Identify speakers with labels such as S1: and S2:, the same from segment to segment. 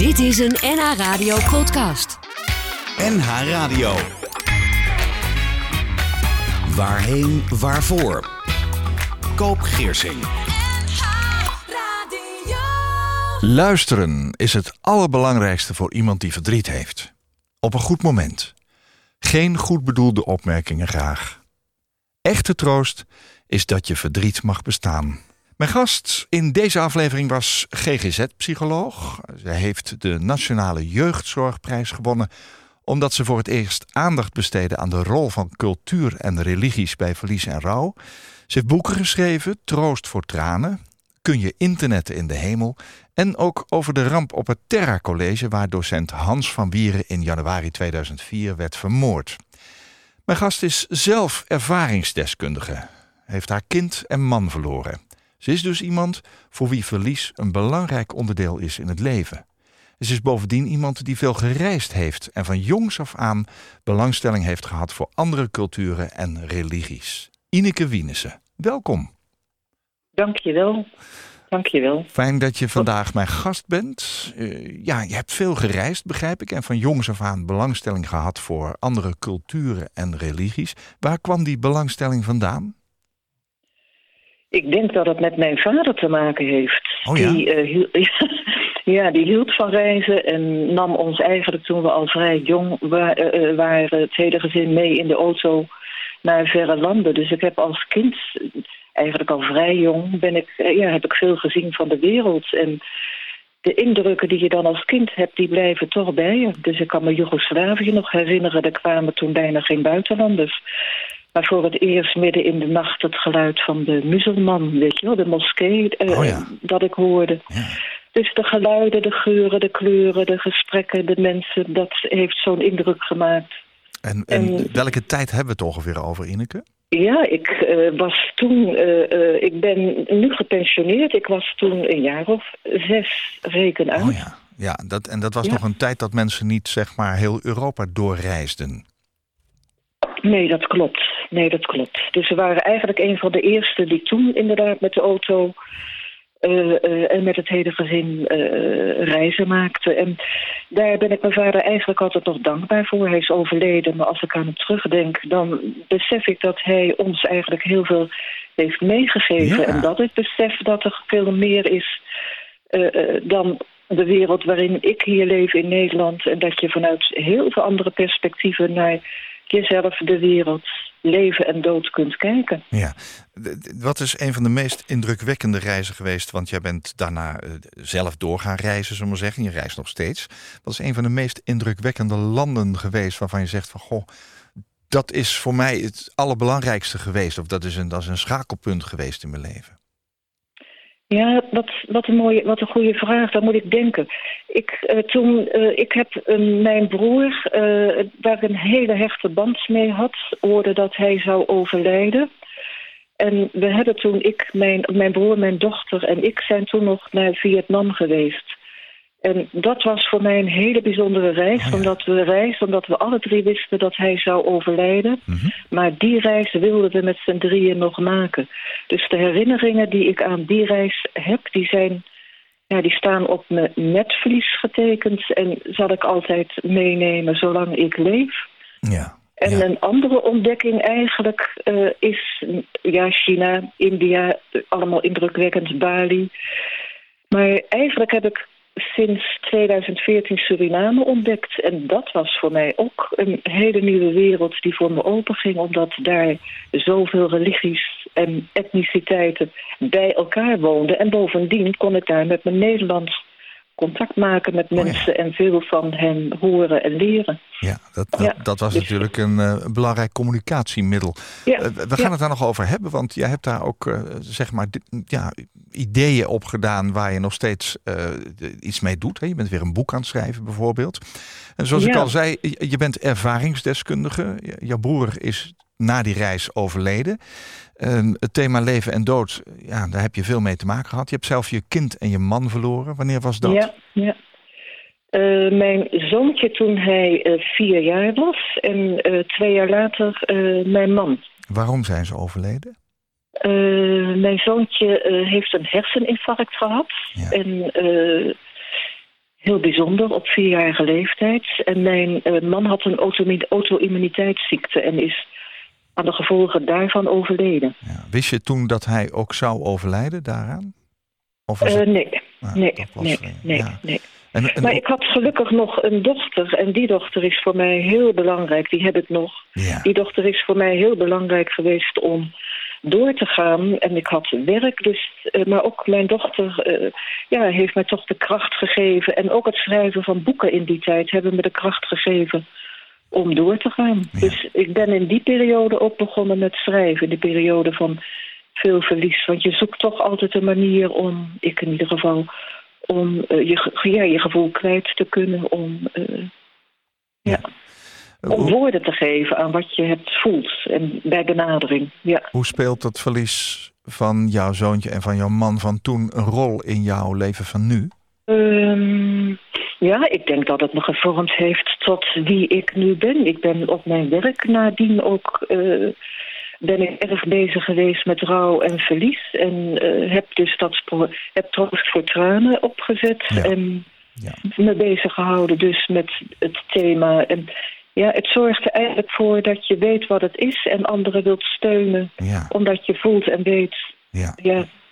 S1: Dit is een NH Radio podcast.
S2: NH Radio. Waarheen, waarvoor? Koop Geersing.
S3: Luisteren is het allerbelangrijkste voor iemand die verdriet heeft. Op een goed moment. Geen goed bedoelde opmerkingen graag. Echte troost is dat je verdriet mag bestaan. Mijn gast in deze aflevering was GGZ-psycholoog. Zij heeft de Nationale Jeugdzorgprijs gewonnen omdat ze voor het eerst aandacht besteedde aan de rol van cultuur en religies bij verlies en rouw. Ze heeft boeken geschreven, Troost voor tranen, Kun je internetten in de hemel en ook over de ramp op het Terra College waar docent Hans van Wieren in januari 2004 werd vermoord. Mijn gast is zelf ervaringsdeskundige, heeft haar kind en man verloren. Ze is dus iemand voor wie verlies een belangrijk onderdeel is in het leven. Ze is bovendien iemand die veel gereisd heeft en van jongs af aan belangstelling heeft gehad voor andere culturen en religies. Ineke Wienissen, welkom.
S4: Dankjewel. Dankjewel.
S3: Fijn dat je vandaag mijn gast bent. Uh, ja, je hebt veel gereisd, begrijp ik, en van jongs af aan belangstelling gehad voor andere culturen en religies. Waar kwam die belangstelling vandaan?
S4: Ik denk dat het met mijn vader te maken heeft.
S3: Oh ja?
S4: Die, uh, hield, ja, die hield van reizen en nam ons eigenlijk toen we al vrij jong waren, uh, waren het hele gezin mee in de auto naar verre landen. Dus ik heb als kind, eigenlijk al vrij jong, ben ik, ja, heb ik veel gezien van de wereld. En de indrukken die je dan als kind hebt, die blijven toch bij je. Dus ik kan me Joegoslavië nog herinneren, er kwamen toen bijna geen buitenlanders. Maar voor het eerst midden in de nacht het geluid van de muzelman, weet je wel, de moskee, uh,
S3: oh ja.
S4: dat ik hoorde.
S3: Ja.
S4: Dus de geluiden, de geuren, de kleuren, de gesprekken, de mensen, dat heeft zo'n indruk gemaakt.
S3: En, en,
S4: En-
S3: welke tijd hebben we het ongeveer over, Ineke?
S4: Ja, ik uh, was toen, uh, ik ben nu gepensioneerd. Ik was toen een jaar of zes, reken uit.
S3: Oh ja, ja dat, en dat was
S4: Ja.
S3: nog een tijd dat mensen niet zeg maar heel Europa doorreisden.
S4: Nee, dat klopt. Nee, dat klopt. Dus we waren eigenlijk een van de eerste die toen inderdaad met de auto uh, uh, en met het hele gezin uh, reizen maakten. En daar ben ik mijn vader eigenlijk altijd nog dankbaar voor. Hij is overleden, maar als ik aan hem terugdenk, dan besef ik dat hij ons eigenlijk heel veel heeft meegegeven.
S3: Ja.
S4: En dat ik besef dat er veel meer is dan de wereld waarin ik hier leef in Nederland. En dat je vanuit heel veel andere perspectieven naar jezelf, de wereld, leven en dood kunt kijken.
S3: Ja. Wat is een van de meest indrukwekkende reizen geweest? Want jij bent daarna uh, zelf door gaan reizen, zullen we zeggen. Je reist nog steeds. Wat is een van de meest indrukwekkende landen geweest waarvan je zegt van goh, dat is voor mij het allerbelangrijkste geweest. Of dat is een, dat is een schakelpunt geweest in mijn leven.
S4: Ja, wat, wat, een mooie, wat een goede vraag. Daar moet ik denken. Ik, uh, toen, uh, ik heb uh, mijn broer, waar ik een hele hechte band mee had, hoorde dat hij zou overlijden. En we hebben toen, ik, mijn, mijn broer, mijn dochter en ik zijn toen nog naar Vietnam geweest. En dat was voor mij een hele bijzondere reis,
S3: Oh ja.
S4: omdat we reisden, omdat we alle drie wisten dat hij zou overlijden.
S3: Mhm.
S4: Maar die reis wilden we met z'n drieën nog maken. Dus de herinneringen die ik aan die reis heb, die zijn, ja, die staan op mijn netvlies getekend en zal ik altijd meenemen zolang ik leef.
S3: Ja.
S4: En
S3: ja.
S4: een andere ontdekking eigenlijk uh, is ja, China, India, allemaal indrukwekkend, Bali. Maar eigenlijk heb ik sinds 2014 Suriname ontdekt. En dat was voor mij ook een hele nieuwe wereld die voor me openging, omdat daar zoveel religies en etniciteiten bij elkaar woonden. En bovendien kon ik daar met mijn Nederlands contact maken met mensen oh ja. en veel van hen horen en leren.
S3: Ja, dat, dat, ja, dat was dus, natuurlijk een, uh, belangrijk communicatiemiddel.
S4: Ja,
S3: uh, we gaan het daar nog over hebben, want jij hebt daar ook uh, zeg maar ja, ideeën op gedaan waar je nog steeds iets mee doet. Hè? Je bent weer een boek aan het schrijven bijvoorbeeld. En zoals ik al zei, je bent ervaringsdeskundige. Jouw broer is na die reis overleden. Uh, het thema leven en dood, ja, daar heb je veel mee te maken gehad. Je hebt zelf je kind en je man verloren. Wanneer was dat?
S4: Ja, ja. Uh, mijn zoontje toen hij uh, vier jaar was en twee jaar later mijn man.
S3: Waarom zijn ze overleden?
S4: mijn zoontje heeft een herseninfarct gehad.
S3: Ja.
S4: En heel bijzonder op vierjarige leeftijd. En mijn eh, man had een auto- auto-immuniteitsziekte en is aan de gevolgen daarvan overleden.
S3: Ja. Wist je toen dat hij ook zou overlijden daaraan?
S4: Of het... nee,
S3: Ah,
S4: nee, nee,
S3: eh,
S4: nee,
S3: ja.
S4: nee.
S3: En, en
S4: Maar ik had gelukkig nog een dochter en die dochter is voor mij heel belangrijk. Die heb ik nog.
S3: ja.
S4: Die dochter is voor mij heel belangrijk geweest om door te gaan. En ik had werk, dus, eh, maar ook mijn dochter eh, ja, heeft mij toch de kracht gegeven. En ook het schrijven van boeken in die tijd hebben me de kracht gegeven om door te gaan.
S3: Ja.
S4: Dus ik ben in die periode ook begonnen met schrijven. De periode van veel verlies. Want je zoekt toch altijd een manier om, ik in ieder geval, om eh, je, ja, je gevoel kwijt te kunnen. Om, eh, ja. om woorden te geven aan wat je hebt voelt. En bij benadering, ja.
S3: hoe speelt dat verlies van jouw zoontje en van jouw man van toen een rol in jouw leven van nu?
S4: Ehm, ja, ik denk dat het me gevormd heeft tot wie ik nu ben. Ik ben op mijn werk nadien ook... eh, ben ik erg bezig geweest met rouw en verlies. En eh, heb dus dat heb Troost voor Tranen opgezet.
S3: Ja.
S4: En
S3: Ja.
S4: me bezig gehouden dus met het thema. En ja, het zorgt er eigenlijk voor dat je weet wat het is... en anderen wilt steunen,
S3: Ja,
S4: omdat je voelt en weet
S3: ja.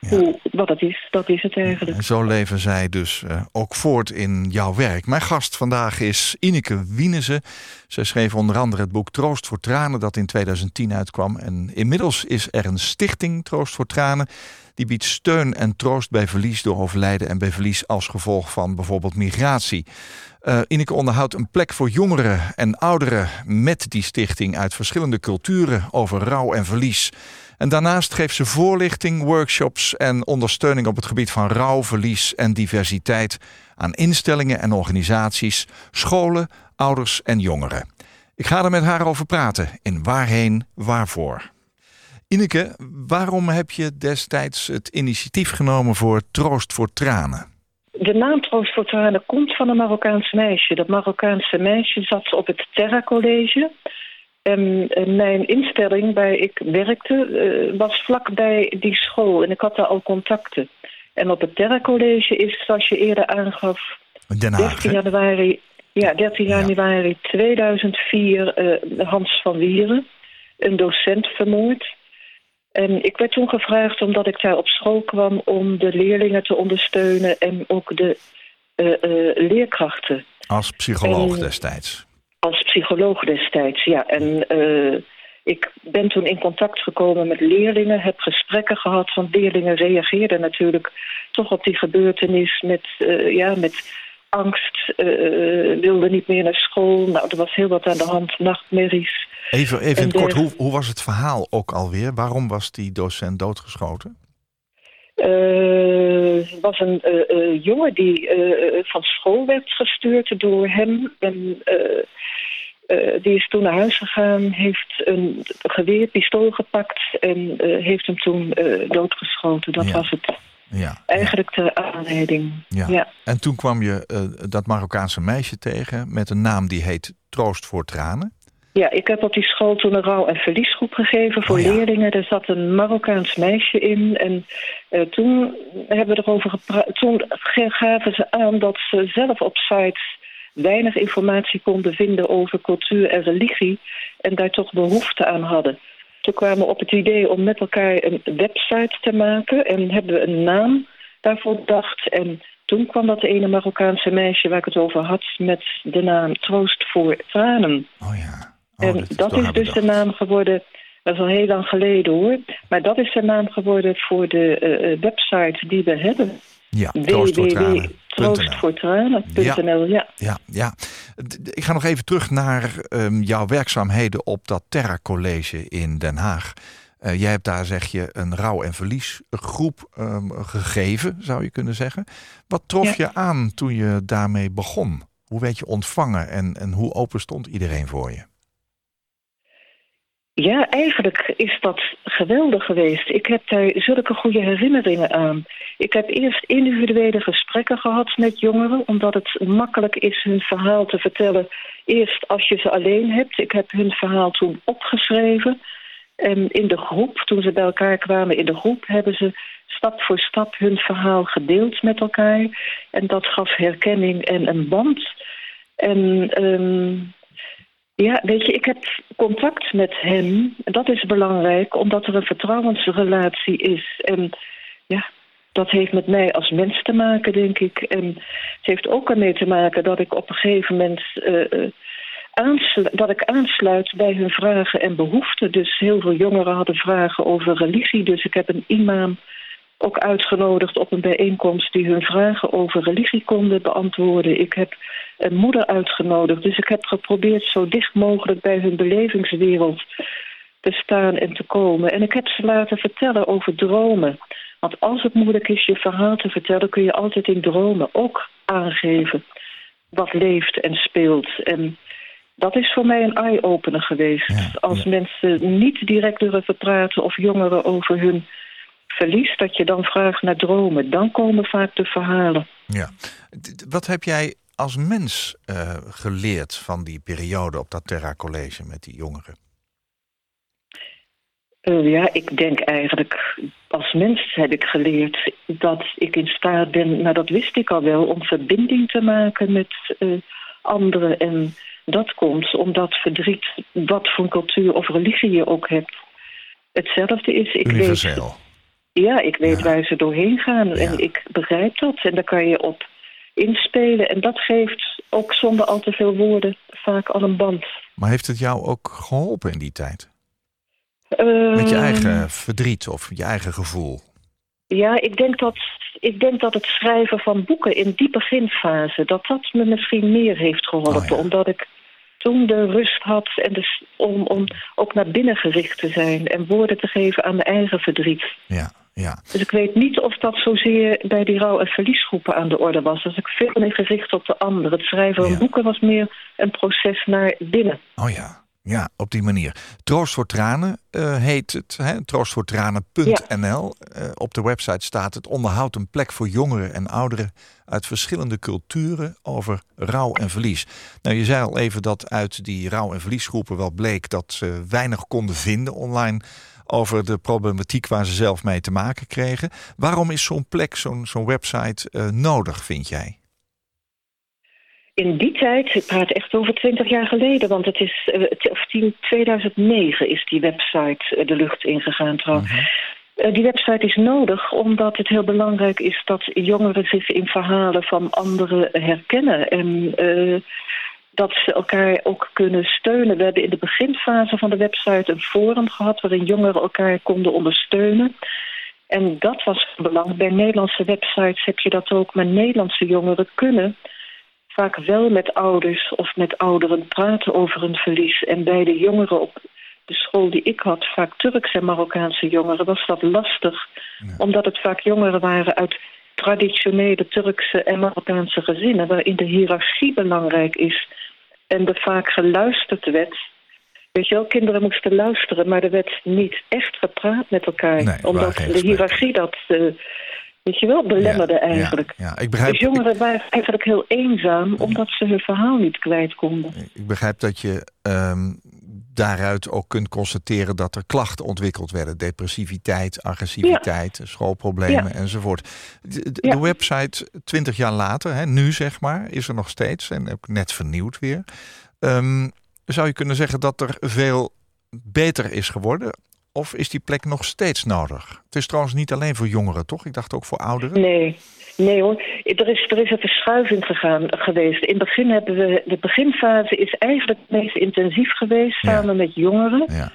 S4: Ja, hoe, wat het is. Dat is het eigenlijk.
S3: En zo leven zij dus eh, ook voort in jouw werk. Mijn gast vandaag is Ineke Wienese. Zij schreef onder andere het boek Troost voor Tranen... dat in 2010 uitkwam. En inmiddels is er een stichting, Troost voor Tranen... die biedt steun en troost bij verlies door overlijden... en bij verlies als gevolg van bijvoorbeeld migratie. Eh Ineke onderhoudt een plek voor jongeren en ouderen... met die stichting uit verschillende culturen over rouw en verlies... En daarnaast geeft ze voorlichting, workshops en ondersteuning op het gebied van rouw, verlies en diversiteit aan instellingen en organisaties, scholen, ouders en jongeren. Ik ga er met haar over praten in Waarheen, Waarvoor. Ineke, waarom heb je destijds het initiatief genomen voor Troost voor Tranen?
S4: De naam Troost voor Tranen komt van een Marokkaans meisje. Dat Marokkaanse meisje zat op het Terra College. En mijn instelling waar ik werkte eh, was vlakbij die school. En ik had daar al contacten. En op het Terra College is, zoals je eerder aangaf,
S3: Den Haag.
S4: 13
S3: hè?
S4: januari, ja, 13
S3: Ja.
S4: januari 2004 eh, Hans van Wieren, een docent vermoord. En ik werd toen gevraagd omdat ik daar op school kwam om de leerlingen te ondersteunen en ook de eh, leerkrachten
S3: Als psycholoog
S4: En-
S3: destijds.
S4: Als psycholoog destijds. Ja, en eh, ik ben toen in contact gekomen met leerlingen, heb gesprekken gehad, want leerlingen reageerden natuurlijk toch op die gebeurtenis met, eh, ja, met angst, eh, wilden niet meer naar school. Nou, er was heel wat aan de hand, nachtmerries.
S3: Even, even in kort, hoe, hoe was het verhaal ook alweer? Waarom was die docent doodgeschoten?
S4: Eh, Er was een eh, eh, jongen die van school werd gestuurd door hem. En die is toen naar huis gegaan, heeft een geweer, pistool gepakt en heeft hem toen doodgeschoten. Dat
S3: Ja.
S4: was het
S3: Ja,
S4: eigenlijk de aanleiding.
S3: Ja.
S4: Ja.
S3: En toen kwam je dat Marokkaanse meisje tegen met een naam die heet Troost voor Tranen.
S4: Ja, ik heb op die school toen een rouw- en verliesgroep gegeven voor
S3: Oh ja.
S4: leerlingen. Er zat een Marokkaans meisje in. En eh, toen hebben we erover gepraat. Toen gaven ze aan dat ze zelf op sites weinig informatie konden vinden over cultuur en religie. En daar toch behoefte aan hadden. Toen kwamen we op het idee om met elkaar een website te maken. En hebben we een naam daarvoor bedacht. En toen kwam dat ene Marokkaanse meisje waar ik het over had... met de naam Troost voor Tranen.
S3: Oh ja. Oh,
S4: En dat is dus de naam geworden. Dat is al heel lang geleden hoor. Maar dat is de naam geworden voor de eh, eh, website die we hebben.
S3: Ja, troostvoortranen.nl.
S4: www.troostvoortranen.nl ja.
S3: Ja, ja. Ik ga nog even terug naar ehm, jouw werkzaamheden op dat Terra College in Den Haag. Eh, jij hebt daar, zeg je, een rouw- en verliesgroep ehm, gegeven, zou je kunnen zeggen. Wat trof je aan toen je daarmee begon? Hoe werd je ontvangen en, en hoe open stond iedereen voor je?
S4: Ja, eigenlijk is dat geweldig geweest. Ik heb daar zulke goede herinneringen aan. Ik heb eerst individuele gesprekken gehad met jongeren, omdat het makkelijk is hun verhaal te vertellen. Eerst als je ze alleen hebt. Ik heb hun verhaal toen opgeschreven. En in de groep, toen ze bij elkaar kwamen in de groep, hebben ze stap voor stap hun verhaal gedeeld met elkaar. En dat gaf herkenning en een band. En ehm, ja, weet je, ik heb contact met hem. Dat is belangrijk, omdat er een vertrouwensrelatie is. En ja, dat heeft met mij als mens te maken, denk ik. En het heeft ook ermee te maken dat ik op een gegeven moment... Uh, dat ik aansluit bij hun vragen en behoeften. Dus heel veel jongeren hadden vragen over religie. Dus ik heb een imam ook uitgenodigd op een bijeenkomst... die hun vragen over religie konden beantwoorden. Ik heb een moeder uitgenodigd. Dus ik heb geprobeerd zo dicht mogelijk bij hun belevingswereld te staan en te komen. En ik heb ze laten vertellen over dromen. Want als het moeilijk is je verhaal te vertellen... kun je altijd in dromen ook aangeven wat leeft en speelt. En dat is voor mij een eye-opener geweest. als mensen niet direct durven praten of jongeren over hun verlies... dat je dan vraagt naar dromen. Dan komen vaak de verhalen.
S3: Ja. Wat heb jij als mens uh, geleerd van die periode op dat Terra College met die jongeren?
S4: Uh, ja, ik denk eigenlijk, als mens heb ik geleerd dat ik in staat ben, nou dat wist ik al wel, om verbinding te maken met uh, anderen. En dat komt omdat verdriet, wat voor cultuur of religie je ook hebt, hetzelfde is.
S3: Ik Universeel.
S4: Weet, ja, ik weet waar ze doorheen gaan en ik begrijp dat. En daar kan je op inspelen. En dat geeft ook zonder al te veel woorden vaak al een band.
S3: Maar heeft het jou ook geholpen in die tijd? Met je ehm, eigen verdriet of je eigen gevoel?
S4: Ja, ik denk dat, ik denk dat het schrijven van boeken in die beginfase... dat dat me misschien meer heeft geholpen. Oh Omdat ik toen de rust had en dus om, om ook naar binnen gericht te zijn... en woorden te geven aan mijn eigen verdriet.
S3: Ja, ja.
S4: Dus ik weet niet of dat zozeer bij die rouw- en verliesgroepen aan de orde was. Dus ik veel meer gericht op de ander. Het schrijven van boeken was meer een proces naar binnen.
S3: Oh ja, ja, op die manier. Troost voor Tranen uh, heet het. Hè? Troostvoortranen.nl. Ja. Uh, op de website staat het onderhoudt een plek voor jongeren en ouderen uit verschillende culturen over rouw en verlies. Nou, je zei al even dat uit die rouw- en verliesgroepen wel bleek dat ze weinig konden vinden online over de problematiek waar ze zelf mee te maken kregen. Waarom is zo'n plek, zo'n zo'n website uh, nodig, vind jij?
S4: in die tijd, ik praat echt over twintig jaar geleden... want het is, uh, of 2009 is die website uh, de lucht ingegaan trouwens. Mm -hmm. die website is nodig omdat het heel belangrijk is... dat jongeren zich in verhalen van anderen herkennen... en dat ze elkaar ook kunnen steunen. We hebben in de beginfase van de website een forum gehad... waarin jongeren elkaar konden ondersteunen... En dat was belangrijk. Bij Nederlandse websites heb je dat ook. Maar Nederlandse jongeren kunnen vaak wel met ouders of met ouderen praten over een verlies. En bij de jongeren op de school die ik had, vaak Turkse en Marokkaanse jongeren, was dat lastig. Omdat het vaak jongeren waren uit traditionele Turkse en Marokkaanse gezinnen, waarin de hiërarchie belangrijk is en er vaak geluisterd werd. Weet je wel, kinderen moesten luisteren, maar er werd niet echt gepraat met elkaar. omdat de hiërarchie dat uh, Weet je wel, belemmerde eigenlijk.
S3: Ja, ik begrijp,
S4: dus jongeren waren eigenlijk heel eenzaam... omdat ze hun verhaal niet kwijt konden.
S3: Ik begrijp dat je um, daaruit ook kunt constateren... dat er klachten ontwikkeld werden. Depressiviteit, agressiviteit, schoolproblemen enzovoort. De, de, website 20 jaar later, hè, nu zeg maar, is er nog steeds... en ook net vernieuwd weer. Um, zou je kunnen zeggen dat er veel beter is geworden of is die plek nog steeds nodig? Het is trouwens niet alleen voor jongeren, toch? Ik dacht ook voor ouderen.
S4: Nee, nee hoor. Er is, er is een verschuiving gegaan, geweest. In het begin hebben we... De beginfase is eigenlijk het meest intensief geweest... samen met jongeren. Ja.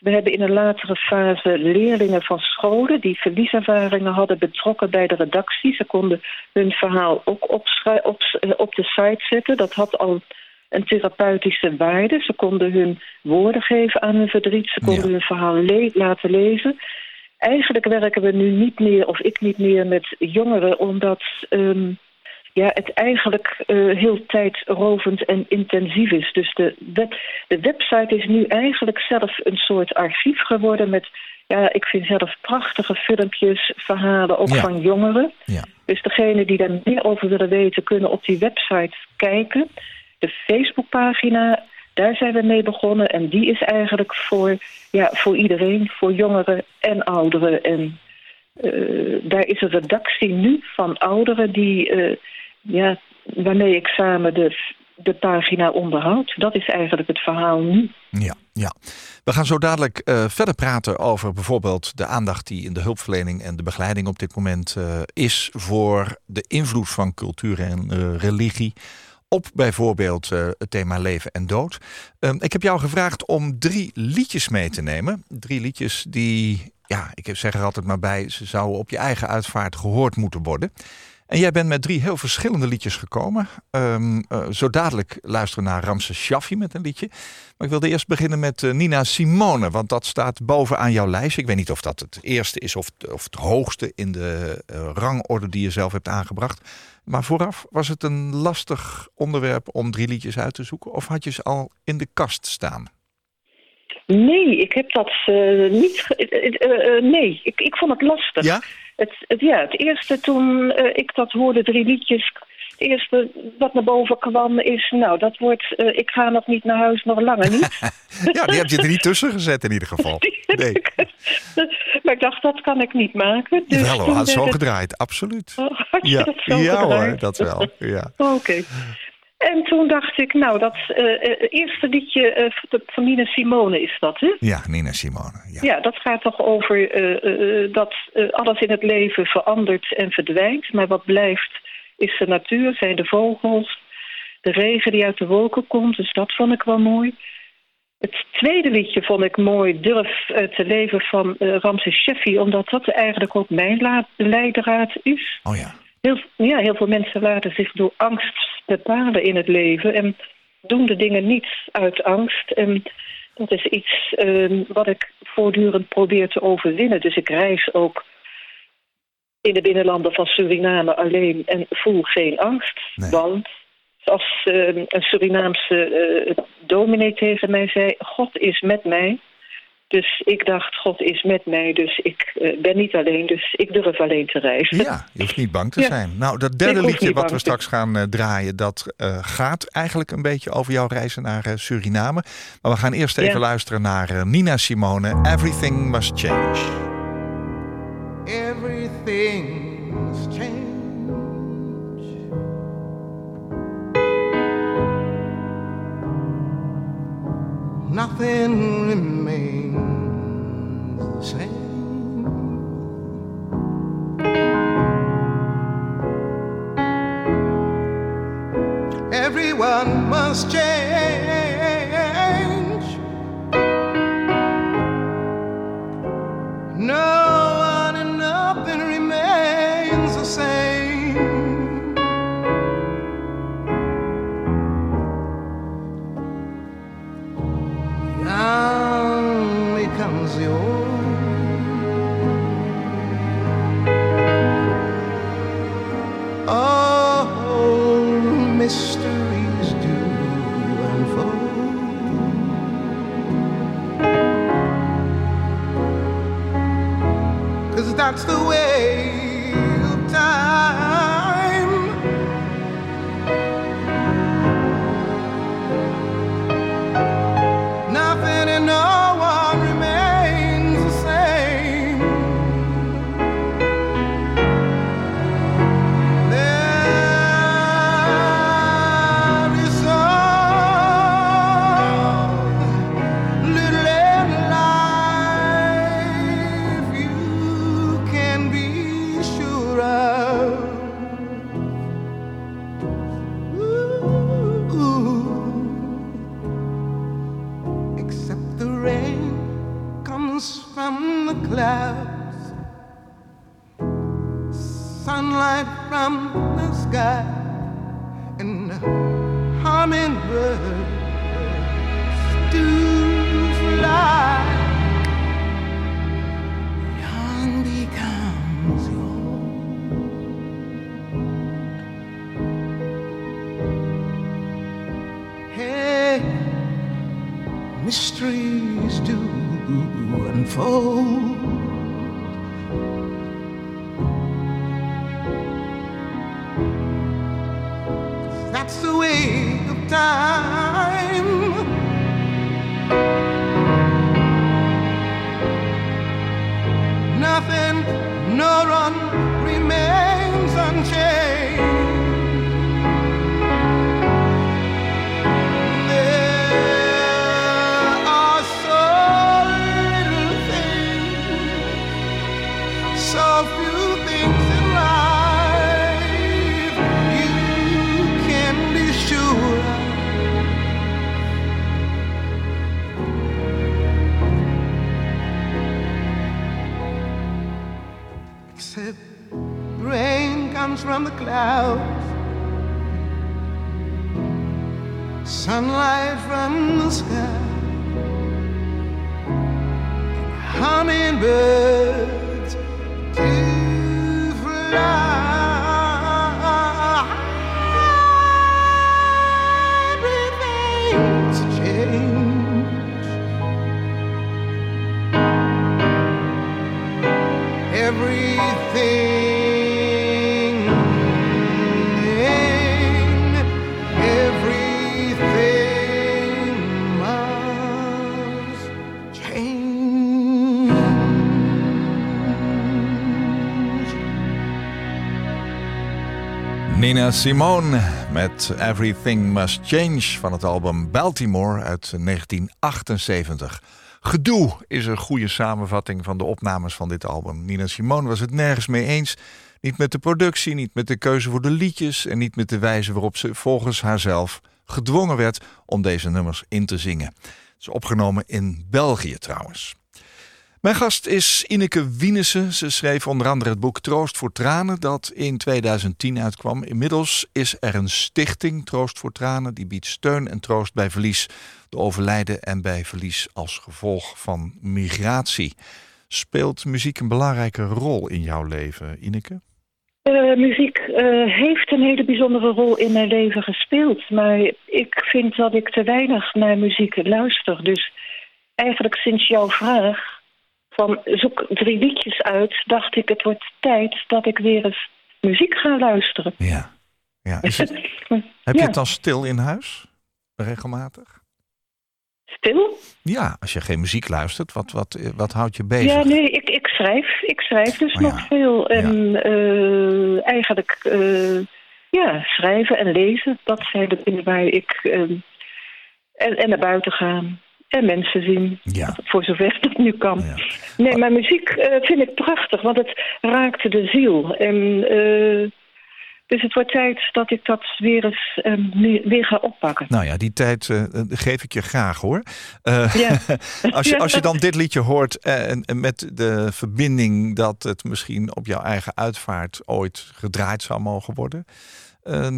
S4: We hebben in een latere fase leerlingen van scholen... die verlieservaringen hadden betrokken bij de redactie. Ze konden hun verhaal ook op, op, op de site zetten. Dat had al een therapeutische waarde. Ze konden hun woorden geven aan hun verdriet. Ze konden hun verhaal le laten lezen. Eigenlijk werken we nu niet meer, of ik niet meer, met jongeren... omdat um, ja, het eigenlijk uh, heel tijdrovend en intensief is. Dus de, web, de website is nu eigenlijk zelf een soort archief geworden... met, ja, ik vind zelf prachtige filmpjes, verhalen, ook van jongeren. Ja. Dus degenen die daar meer over willen weten... kunnen op die website kijken... De Facebookpagina, daar zijn we mee begonnen. En die is eigenlijk voor, ja, voor iedereen, voor jongeren en ouderen. En eh, daar is een redactie nu van ouderen die, eh, ja, waarmee ik samen de, de pagina onderhoud. Dat is eigenlijk het verhaal nu.
S3: Ja, ja. We gaan zo dadelijk eh, verder praten over bijvoorbeeld de aandacht die in de hulpverlening en de begeleiding op dit moment is voor de invloed van cultuur en religie op bijvoorbeeld het thema leven en dood. Ehm, ik heb jou gevraagd om drie liedjes mee te nemen. Drie liedjes die ja, ik zeg er altijd maar bij, ze zouden op je eigen uitvaart gehoord moeten worden. En jij bent met drie heel verschillende liedjes gekomen. Um, zo dadelijk luisteren naar Ramses Shaffi met een liedje. Maar ik wilde eerst beginnen met uh, Nina Simone, want dat staat bovenaan jouw lijst. Ik weet niet of dat het eerste is of, of het hoogste in de rangorde die je zelf hebt aangebracht. Maar vooraf was het een lastig onderwerp om drie liedjes uit te zoeken? Of had je ze al in de kast staan?
S4: Nee, ik heb dat uh, niet. Uh, nee, ik, ik vond het lastig.
S3: Ja?
S4: Het, het, ja, het eerste toen ik dat hoorde, drie liedjes. Het eerste wat naar boven kwam is, nou, dat wordt, ik ga nog niet naar huis, nog langer niet.
S3: ja, die heb je er niet tussen gezet in ieder geval. Nee.
S4: maar ik dacht, dat kan ik niet maken.
S3: Dus wel hoor, had zo gedraaid, absoluut.
S4: Oh, ja,
S3: ja hoor, dat wel. Ja.
S4: Oké. En toen dacht ik, nou, dat uh, eerste liedje uh, van Nina Simone is dat, hè?
S3: Ja, Nina Simone. Ja,
S4: ja dat gaat toch over dat alles in het leven verandert en verdwijnt. Maar wat blijft is de natuur, zijn de vogels, de regen die uit de wolken komt. Dus dat vond ik wel mooi. Het tweede liedje vond ik mooi, Durf te leven van Ramses Sheffi. Omdat dat eigenlijk ook mijn leidraad is.
S3: Oh ja.
S4: Heel, ja, heel veel mensen laten zich door angst bepalen in het leven en doen de dingen niet uit angst. En dat is iets uh, wat ik voortdurend probeer te overwinnen. Dus ik reis ook in de binnenlanden van Suriname alleen en voel geen angst. Want, zoals uh, een Surinaamse uh, dominee tegen mij zei, God is met mij. Dus ik dacht, God is met mij, dus ik uh, ben niet alleen, dus ik durf alleen te reizen.
S3: Ja, je hoeft niet bang te zijn. Nou, dat derde liedje wat we straks gaan uh, draaien, dat uh, gaat eigenlijk een beetje over jouw reizen naar Suriname. Maar we gaan eerst even ja. luisteren naar Nina Simone, Everything Must Change.
S5: Everything must change. Nothing remains the same. Everyone must change. From the clouds, sunlight from the sky, hummingbirds
S3: Nina Simone met Everything Must Change van het album Baltimore uit 1978. Gedoe is een goede samenvatting van de opnames van dit album. Nina Simone was het nergens mee eens. Niet met de productie, niet met de keuze voor de liedjes... en niet met de wijze waarop ze volgens haarzelf gedwongen werd... om deze nummers in te zingen. Het is opgenomen in België trouwens. Mijn gast is Ineke Wienissen. Ze schreef onder andere het boek Troost voor Tranen, dat in 2010 uitkwam. Inmiddels is er een stichting, Troost voor Tranen, die biedt steun en troost bij verlies, door overlijden en bij verlies als gevolg van migratie. Speelt muziek een belangrijke rol in jouw leven, Ineke?
S4: Eh, muziek eh, heeft een hele bijzondere rol in mijn leven gespeeld. Maar ik vind dat ik te weinig naar muziek luister. Dus eigenlijk sinds jouw vraag van zoek drie liedjes uit... dacht ik het wordt tijd dat ik weer eens muziek ga luisteren.
S3: Ja. ja. Is het, heb je het dan stil in huis? Regelmatig?
S4: Stil?
S3: Ja, als je geen muziek luistert, wat, wat, wat houdt je bezig?
S4: Ja, nee, ik, ik schrijf. Ik schrijf dus
S3: Oh ja.
S4: nog veel. En eh, eigenlijk, eh, ja, schrijven en lezen. Dat zijn de dingen waar ik... eh, en, en naar buiten gaan. En mensen zien.
S3: Ja.
S4: Voor zover dat nu kan.
S3: Ja.
S4: Nee, maar muziek eh, vind ik prachtig. Want het raakt de ziel. En... eh, dus het wordt tijd dat ik dat weer eens eh, meer- weer ga oppakken.
S3: Nou ja, die tijd eh, geef ik je graag hoor.
S4: Ja.
S3: als, je, als je dan dit liedje hoort en, en met de verbinding dat het misschien op jouw eigen uitvaart ooit gedraaid zou mogen worden.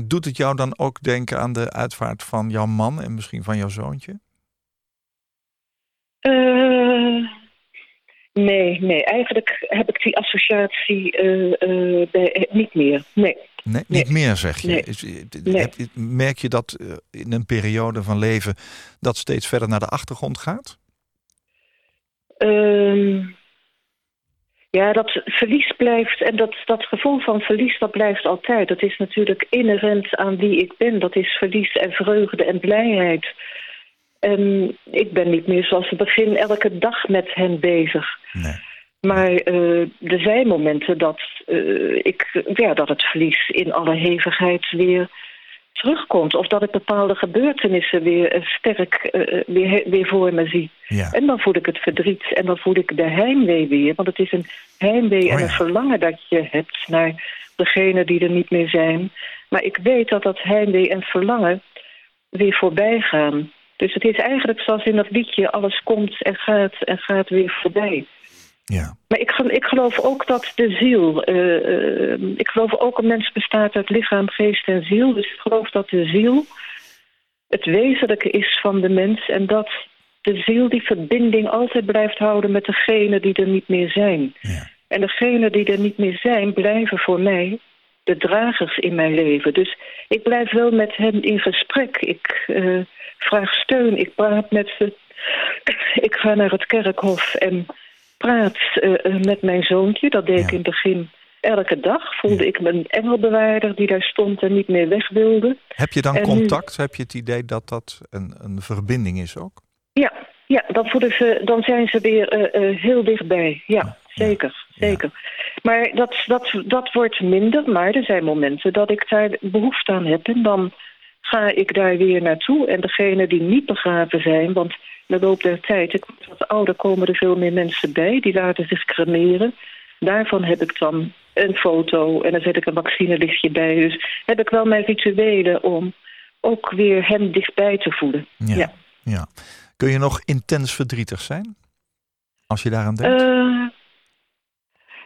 S3: doet het jou dan ook denken aan de uitvaart van jouw man en misschien van jouw zoontje?
S4: Eh, nee, nee. Eigenlijk heb ik die associatie eh, eh, bij, niet meer. Nee.
S3: Nee,
S4: Nee.
S3: niet meer zeg je.
S4: Nee.
S3: Is-
S4: Nee.
S3: heb je- merk je dat in een periode van leven dat steeds verder naar de achtergrond gaat?
S4: Ehm, ja, dat verlies blijft. En dat, dat gevoel van verlies, dat blijft altijd. Dat is natuurlijk inherent aan wie ik ben. Dat is verlies en vreugde en blijheid. En ik ben niet meer zoals het begin elke dag met hen bezig.
S3: Nee.
S4: Maar eh, er zijn momenten dat, eh, ik, ja, dat het verlies in alle hevigheid weer terugkomt. Of dat ik bepaalde gebeurtenissen weer eh, sterk weer, weer voor me zie.
S3: Ja.
S4: En dan voel ik het verdriet en dan voel ik de heimwee weer. Want het is een heimwee
S3: Oh
S4: en
S3: ja.
S4: een verlangen dat je hebt naar degenen die er niet meer zijn. Maar ik weet dat dat heimwee en verlangen weer voorbij gaan. Dus het is eigenlijk zoals in dat liedje, alles komt en gaat en gaat weer voorbij.
S3: ja.
S4: Maar ik, ik geloof ook dat de ziel... eh, eh, ik geloof ook een mens bestaat uit lichaam, geest en ziel. Dus ik geloof dat de ziel het wezenlijke is van de mens... en dat de ziel die verbinding altijd blijft houden met degenen die er niet meer zijn.
S3: Ja.
S4: En degenen die er niet meer zijn, blijven voor mij de dragers in mijn leven. Dus ik blijf wel met hen in gesprek. Ik eh, vraag steun, ik praat met ze. Ik ga naar het kerkhof en praat eh, eh, met mijn zoontje. Dat deed ik in het begin elke dag. Voelde ik me een engelbewaarder die daar stond en niet meer weg wilde.
S3: Heb je dan
S4: En nu-
S3: contact? Heb je het idee dat dat een, een verbinding is ook?
S4: Ja, ja dan, voelen ze, dan zijn ze weer eh, heel dichtbij. Ja, zeker.
S3: ja.
S4: zeker. Maar dat, dat, dat wordt minder. Maar er zijn momenten dat ik daar behoefte aan heb. En dan ga ik daar weer naartoe. En degenen die niet begraven zijn... want in de loop der tijd, ik word wat ouder, komen er veel meer mensen bij. Die laten zich cremeren. Daarvan heb ik dan een foto en dan zet ik een vaccinelichtje bij. Dus heb ik wel mijn rituelen om ook weer hem dichtbij te voelen.
S3: Ja.
S4: Ja.
S3: ja. Kun je nog intens verdrietig zijn? Als je daaraan denkt?
S4: Eh,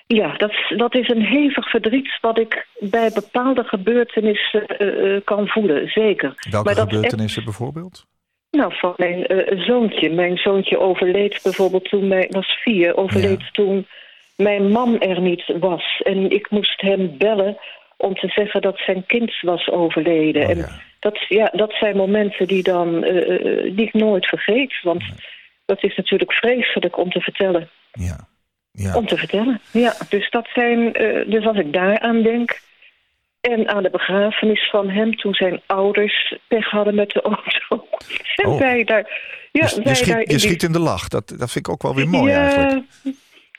S4: Ja, dat, is- dat is een hevig verdriet wat ik bij bepaalde gebeurtenissen eh, eh, kan voelen, zeker.
S3: Welke
S4: Maar dat
S3: gebeurtenissen bijvoorbeeld?
S4: Nou, van mijn eh, zoontje. Mijn zoontje overleed bijvoorbeeld toen hij was vier. Overleed
S3: Ja.
S4: toen mijn man er niet was. En ik moest hem bellen om te zeggen dat zijn kind was overleden.
S3: Oh,
S4: en
S3: ja.
S4: dat, ja, dat zijn momenten die, dan, eh, die ik nooit vergeet. Want dat is natuurlijk vreselijk om te vertellen.
S3: Ja. Ja.
S4: Om te vertellen, ja. Dus, dat zijn, eh, dus als ik daaraan denk... en aan de begrafenis van hem toen zijn ouders pech hadden met de auto. en
S3: Oh.
S4: wij daar... Ja,
S3: je, je
S4: wij
S3: schiet,
S4: daar
S3: je
S4: in
S3: schiet in de lach. Dat, dat vind ik ook wel weer mooi
S4: ja,
S3: eigenlijk.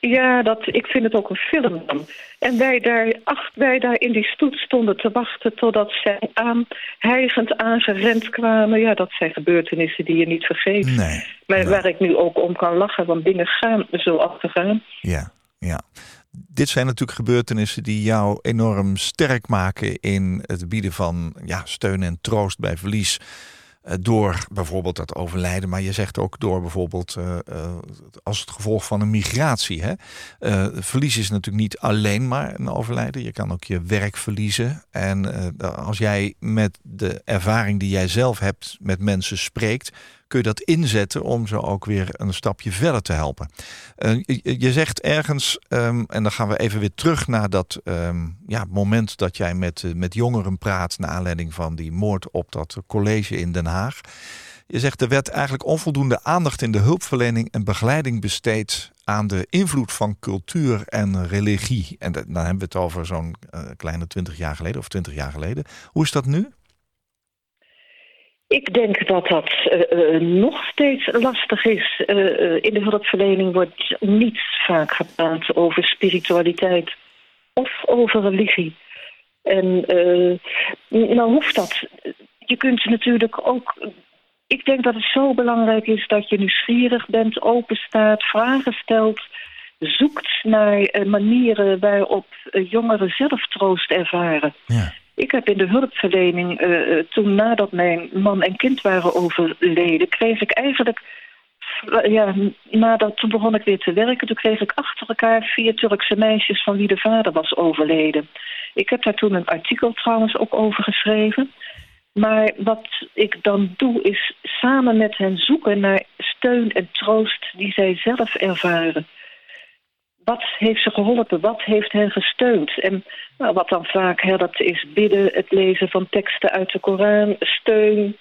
S4: Ja, dat, ik vind het ook een film dan. En wij daar, ach, wij daar in die stoet stonden te wachten totdat zij aan, hijgend aangerend kwamen. Ja, dat zijn gebeurtenissen die je niet vergeet.
S3: Nee.
S4: Maar waar ik nu ook om kan lachen, want dingen gaan zo achtergaan.
S3: Ja, ja. Dit zijn natuurlijk gebeurtenissen die jou enorm sterk maken in het bieden van ja, steun en troost bij verlies. Eh, Door bijvoorbeeld dat overlijden, maar je zegt ook door bijvoorbeeld eh, eh, als het gevolg van een migratie. Hè? Verlies is natuurlijk niet alleen maar een overlijden. Je kan ook je werk verliezen. En als jij met de ervaring die jij zelf hebt met mensen spreekt, kun je dat inzetten om ze ook weer een stapje verder te helpen. Eh, je, zegt ergens, ehm, en dan gaan we even weer terug naar dat ehm, ja, moment dat jij met, eh, met jongeren praat naar aanleiding van die moord op dat college in Den Haag. Je zegt er werd eigenlijk onvoldoende aandacht in de hulpverlening en begeleiding besteed aan de invloed van cultuur en religie. En dan hebben we het over zo'n eh, kleine twintig jaar geleden of twintig jaar geleden. Hoe is dat nu?
S4: Ik denk dat dat eh, eh, nog steeds lastig is. Eh, in de hulpverlening wordt niet vaak gepraat over spiritualiteit of over religie. En nou hoeft dat. Je kunt natuurlijk ook. Ik denk dat het zo belangrijk is dat je nieuwsgierig bent, open staat, vragen stelt, zoekt naar manieren waarop jongeren zelf troost ervaren.
S3: Ja.
S4: Ik heb in de hulpverlening, eh, eh, toen nadat mijn man en kind waren overleden, kreeg ik eigenlijk, ja, nadat, toen begon ik weer te werken, toen kreeg ik achter elkaar vier Turkse meisjes van wie de vader was overleden. Ik heb daar toen een artikel trouwens ook over geschreven. Maar wat ik dan doe is samen met hen zoeken naar steun en troost die zij zelf ervaren wat heeft ze geholpen? Wat heeft hen gesteund? En nou, wat dan vaak helpt is bidden, het lezen van teksten uit de Koran, steun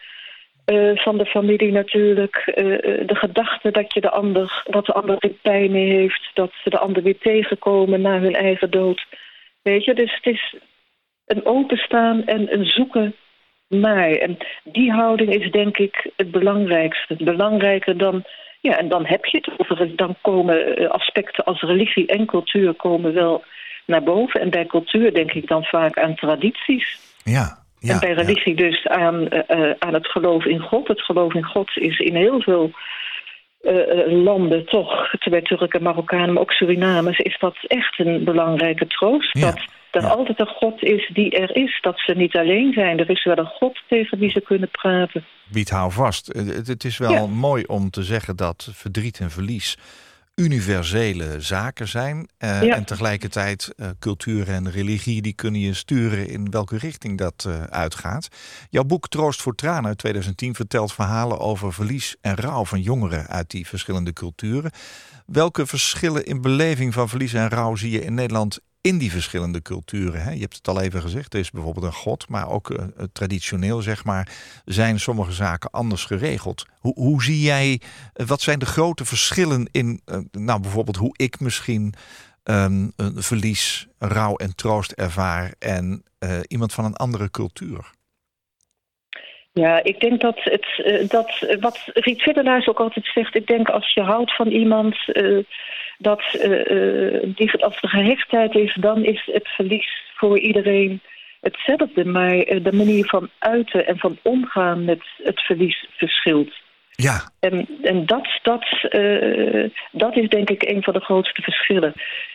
S4: eh, van de familie natuurlijk, eh, eh, de gedachte dat je de ander, dat de ander er pijn mee heeft, dat ze de ander weer tegenkomen na hun eigen dood. Weet je, dus het is een openstaan en een zoeken naar. En die houding is denk ik het belangrijkste. Belangrijker dan ja, en dan heb je het over. Dan komen eh, aspecten als religie en cultuur komen wel naar boven. En bij cultuur denk ik dan vaak aan tradities.
S3: Ja. ja
S4: en bij
S3: ja.
S4: religie dus aan, eh, eh, aan het geloof in God. Het geloof in God is in heel veel landen toch, bij Turken, Marokkanen, maar ook Surinamers, is dat echt een belangrijke troost.
S3: Ja,
S4: Dat er
S3: ja.
S4: altijd een God is die er is. Dat ze niet alleen zijn. Er is wel een God tegen wie ze kunnen praten.
S3: Bied hou vast. Het, het is wel
S4: Ja.
S3: mooi om te zeggen dat verdriet en verlies universele zaken zijn. Eh,
S4: Ja.
S3: En tegelijkertijd eh, cultuur en religie die kunnen je sturen in welke richting dat eh, uitgaat. Jouw boek Troost voor Tranen uit 2010 vertelt verhalen over verlies en rouw van jongeren uit die verschillende culturen. Welke verschillen in beleving van verlies en rouw zie je in Nederland in die verschillende culturen? Hè? Je hebt het al even gezegd, er is bijvoorbeeld een god, maar ook eh, eh, traditioneel zeg maar, zijn sommige zaken anders geregeld. Hoe, hoe zie jij, eh, wat zijn de grote verschillen in, nou bijvoorbeeld hoe ik misschien ehm, een verlies, rouw en troost ervaar en iemand van een andere cultuur?
S4: Ja, ik denk dat het dat wat Riet Viddelaars ook altijd zegt. Ik denk als je houdt van iemand dat eh, eh, die als er gehechtheid is, dan is het verlies voor iedereen hetzelfde. Maar eh, de manier van uiten en van omgaan met het verlies verschilt.
S3: Ja,
S4: En, en dat, dat, dat is denk ik een van de grootste verschillen.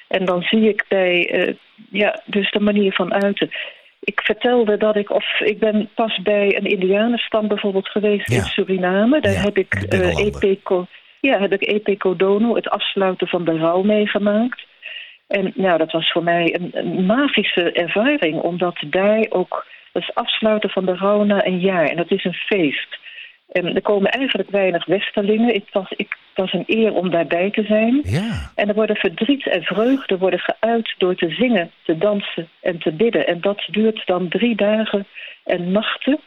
S4: En dan zie ik bij, ja, dus de manier van uiten. Ik vertelde dat ik, of ik ben pas bij een Indianenstam bijvoorbeeld geweest
S3: Ja.
S4: in Suriname. Daar
S3: Ja,
S4: heb ik
S3: de
S4: ja, heb ik EP Codono, het afsluiten van de rouw meegemaakt. En nou, dat was voor mij een, een magische ervaring, omdat daar ook... Dat is afsluiten van de rouw na een jaar en dat is een feest. En er komen eigenlijk weinig westerlingen. Het was, ik, het was een eer om daarbij te zijn.
S3: Ja.
S4: En er worden verdriet en vreugde worden geuit door te zingen, te dansen en te bidden. En dat duurt dan drie dagen en nachten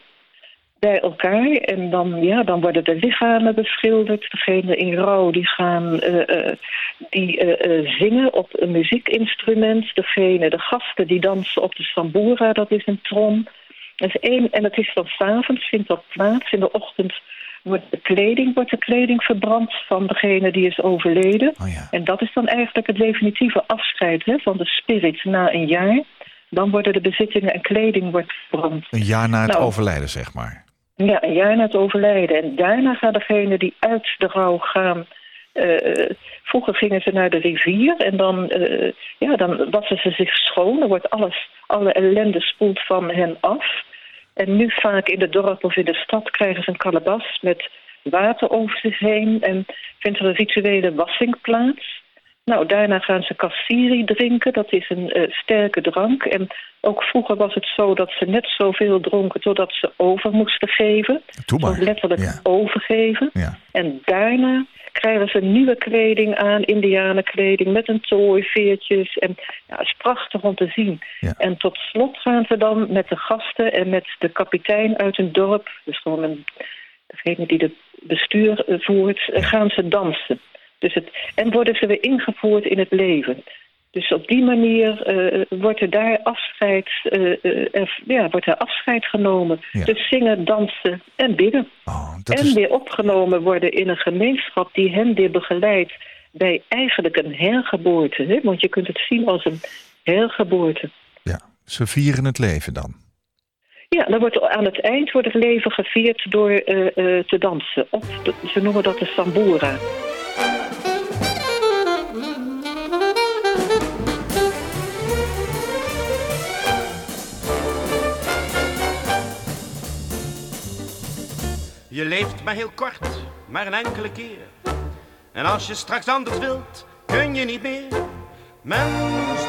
S4: bij elkaar. En dan, ja, dan worden de lichamen beschilderd. Degenen in rouw die gaan eh, eh, die, eh, zingen op een muziekinstrument. Degene, de gasten die dansen op de sambura, dat is een trom. Dat is één, en het is dan s'avonds, vindt dat plaats. In de ochtend wordt de kleding, wordt de kleding verbrand van degene die is overleden.
S3: Oh ja.
S4: En dat is dan eigenlijk het definitieve afscheid hè, van de spirit na een jaar. Dan worden de bezittingen en kleding wordt verbrand.
S3: Een jaar na het
S4: Nou.
S3: overlijden, zeg maar.
S4: Ja, een jaar na het overlijden. En daarna gaan degenen die uit de rouw gaan... eh, vroeger gingen ze naar de rivier en dan, eh, ja, dan wassen ze zich schoon. Er wordt alles, alle ellende spoelt van hen af. En nu vaak in het dorp of in de stad krijgen ze een kalebas met water over zich heen. En vindt er een rituele wassing plaats. Nou, daarna gaan ze kassiri drinken. Dat is een eh, sterke drank. En ook vroeger was het zo dat ze net zoveel dronken totdat ze over moesten geven.
S3: Doe maar.
S4: Letterlijk
S3: Ja.
S4: overgeven.
S3: Ja.
S4: En daarna krijgen ze nieuwe kleding aan, indianenkleding met een tooi, veertjes. En ja, het is prachtig om te zien.
S3: Ja.
S4: En tot slot gaan ze dan met de gasten en met de kapitein uit een dorp, dus gewoon een, degene die het bestuur eh, voert, eh, gaan ze dansen. Dus het, en worden ze weer ingevoerd in het leven. Dus op die manier eh, wordt er daar afscheid, eh, eh, ja, wordt er afscheid genomen.
S3: Ja.
S4: Dus zingen, dansen en bidden.
S3: Oh,
S4: en
S3: is...
S4: weer opgenomen worden in een gemeenschap die hen weer begeleidt bij eigenlijk een hergeboorte. Hè? Want je kunt het zien als een hergeboorte.
S3: Ja, ze vieren het leven dan.
S4: Ja, dan wordt aan het eind wordt het leven gevierd door te dansen. De- ze noemen dat de sambura.
S6: Je leeft maar heel kort, maar een enkele keer. En als je straks anders wilt, kun je niet meer. Mens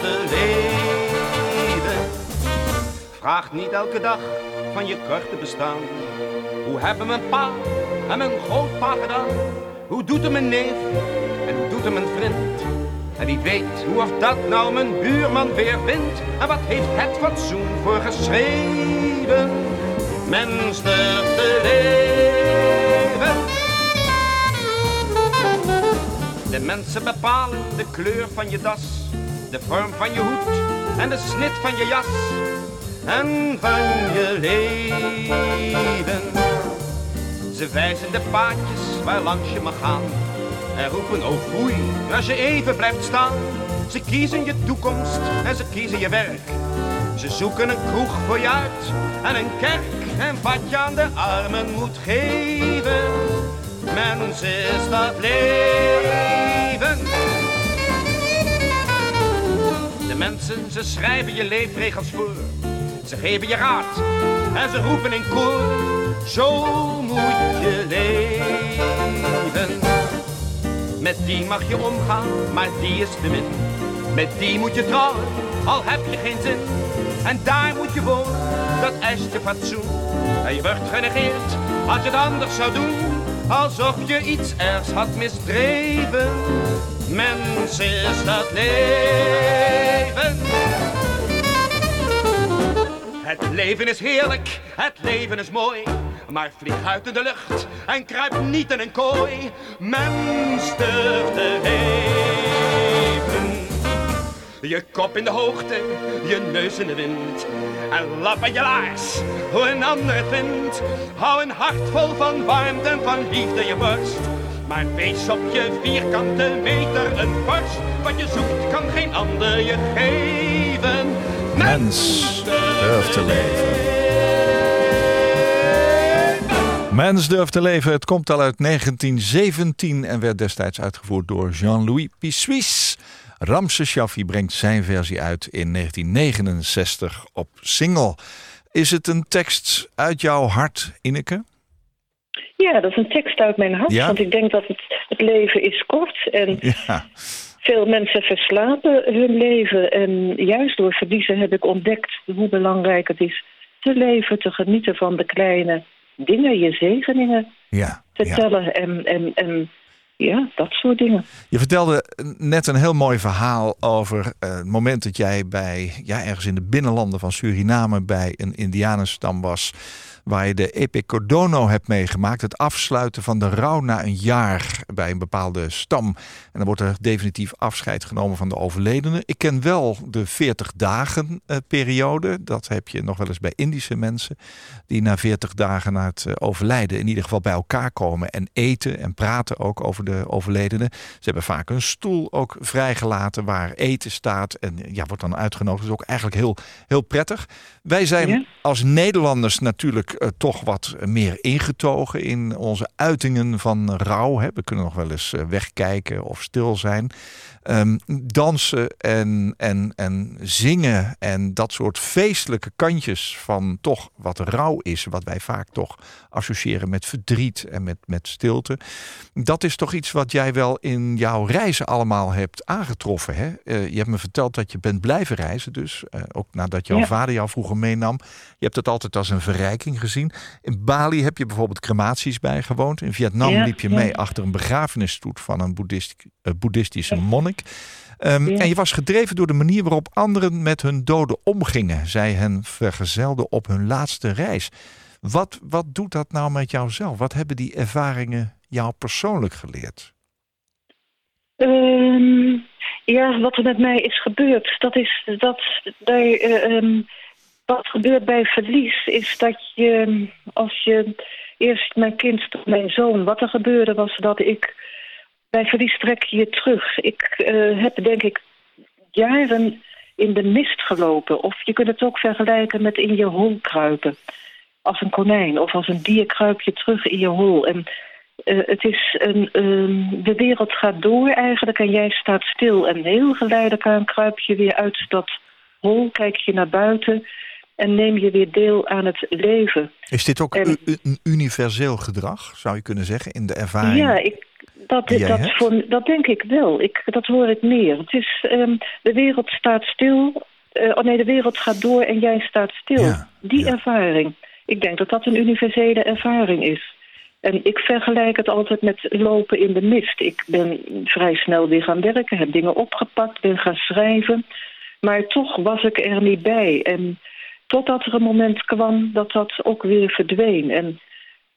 S6: te leven. Vraag niet elke dag van je korte bestaan. Hoe hebben mijn pa en mijn grootpa gedaan? Hoe doet hem mijn neef en hoe doet hem mijn vriend? En wie weet hoe of dat nou mijn buurman weer vindt. En wat heeft het fatsoen voor geschreven? Mens. De mensen bepalen de kleur van je das, de vorm van je hoed en de snit van je jas en van je leven. Ze wijzen de paadjes waar langs je mag gaan en roepen oh foei als je even blijft staan. Ze kiezen je toekomst en ze kiezen je werk. Ze zoeken een kroeg voor je uit en een kerk en wat je aan de armen moet geven. Mens is dat leven. De mensen, ze schrijven je leefregels voor. Ze geven je raad en ze roepen in koor. Zo moet je leven. Met die mag je omgaan, maar die is te min. Met die moet je trouwen, al heb je geen zin. En daar moet je wonen, dat eist je fatsoen. Je wordt genegeerd als je het anders zou doen. Alsof je iets ergs had misdreven. Mens is dat leven. Het leven is heerlijk, het leven is mooi. Maar vlieg uit in de lucht en kruip niet in een kooi. Mens durft te leven. Je kop in de hoogte, je neus in de wind. En lap aan je laars, hoe een ander vindt. Hou een hart vol van warmte en van liefde je borst. Maar wees op je vierkante meter een borst. Wat je zoekt kan geen ander je geven.
S3: Mens durft te leven. Mens durft te leven. Het komt al uit 1917 en werd destijds uitgevoerd door Jean-Louis Pissuis. Ramse Shaffi brengt zijn versie uit in 1969 op single. Is het een tekst uit jouw hart, Ineke?
S4: Ja, dat is een tekst uit mijn hart.
S3: Ja?
S4: Want ik denk dat het, het leven is kort. En
S3: Ja.
S4: Veel mensen verslapen hun leven. En juist door verliezen heb ik ontdekt hoe belangrijk het is te leven, te genieten van de kleine dingen, je zegeningen
S3: Ja,
S4: te tellen en, en, en ja, dat soort dingen.
S3: Je vertelde net een heel mooi verhaal over eh, het moment dat jij bij, ja, ergens in de binnenlanden van Suriname bij een Indianenstam was. Waar je de Epicodono hebt meegemaakt. Het afsluiten van de rouw na een jaar bij een bepaalde stam. En dan wordt er definitief afscheid genomen van de overledene. Ik ken wel de 40 dagen eh, periode. Dat heb je nog wel eens bij Indische mensen. Die na 40 dagen na het eh, overlijden in ieder geval bij elkaar komen. En eten en praten ook over de overledene. Ze hebben vaak een stoel ook vrijgelaten waar eten staat. En ja, wordt dan uitgenodigd. Dat is ook eigenlijk heel, heel prettig. Wij zijn als Nederlanders natuurlijk eh, toch wat meer ingetogen in onze uitingen van rouw. Hè. We kunnen nog wel eens eh, wegkijken of stil zijn. Ehm, dansen en, en, en zingen en dat soort feestelijke kantjes van toch wat rouw is. Wat wij vaak toch associëren met verdriet en met, met stilte. Dat is toch iets wat jij wel in jouw reizen allemaal hebt aangetroffen. Hè? Eh, je hebt me verteld dat je bent blijven reizen dus. ook nadat jouw
S4: Ja.
S3: vader jou vroeger meenam. Je hebt het altijd als een verrijking gezien. In Bali heb je bijvoorbeeld crematies bijgewoond. In Vietnam
S4: Ja,
S3: liep je
S4: ja.
S3: mee achter een begrafenisstoet van een boeddhist, eh, boeddhistische monnik. Ehm,
S4: Ja.
S3: En je was gedreven door de manier waarop anderen met hun doden omgingen. Zij hen vergezelden op hun laatste reis. Wat, wat doet dat nou met jouzelf? Wat hebben die ervaringen jou persoonlijk geleerd?
S4: Ehm, ja, wat er met mij is gebeurd, dat is dat ehm, wat gebeurt bij verlies, is dat je als je eerst mijn kind, mijn zoon, wat er gebeurde was dat ik bij verlies trek je je terug. Ik eh, heb denk ik jaren in de mist gelopen. Of je kunt het ook vergelijken met in je hol kruipen. Als een konijn of als een dier kruip je terug in je hol. En eh, het is een, ehm, de wereld gaat door eigenlijk en jij staat stil. En heel geleidelijk aan kruip je weer uit dat hol, kijk je naar buiten en neem je weer deel aan het leven.
S3: Is dit ook
S4: En-
S3: een universeel gedrag, zou je kunnen zeggen, in de ervaring?
S4: Ja, ik, dat, dat, voor, dat denk ik wel. Ik, dat hoor ik meer. Het is, ehm, de wereld staat stil. Eh, oh nee, de wereld gaat door en jij staat stil.
S3: Ja,
S4: Die
S3: ja.
S4: ervaring. Ik denk dat dat een universele ervaring is. En ik vergelijk het altijd met lopen in de mist. Ik ben vrij snel weer gaan werken, heb dingen opgepakt, ben gaan schrijven. Maar toch was ik er niet bij. En totdat er een moment kwam dat dat ook weer verdween. En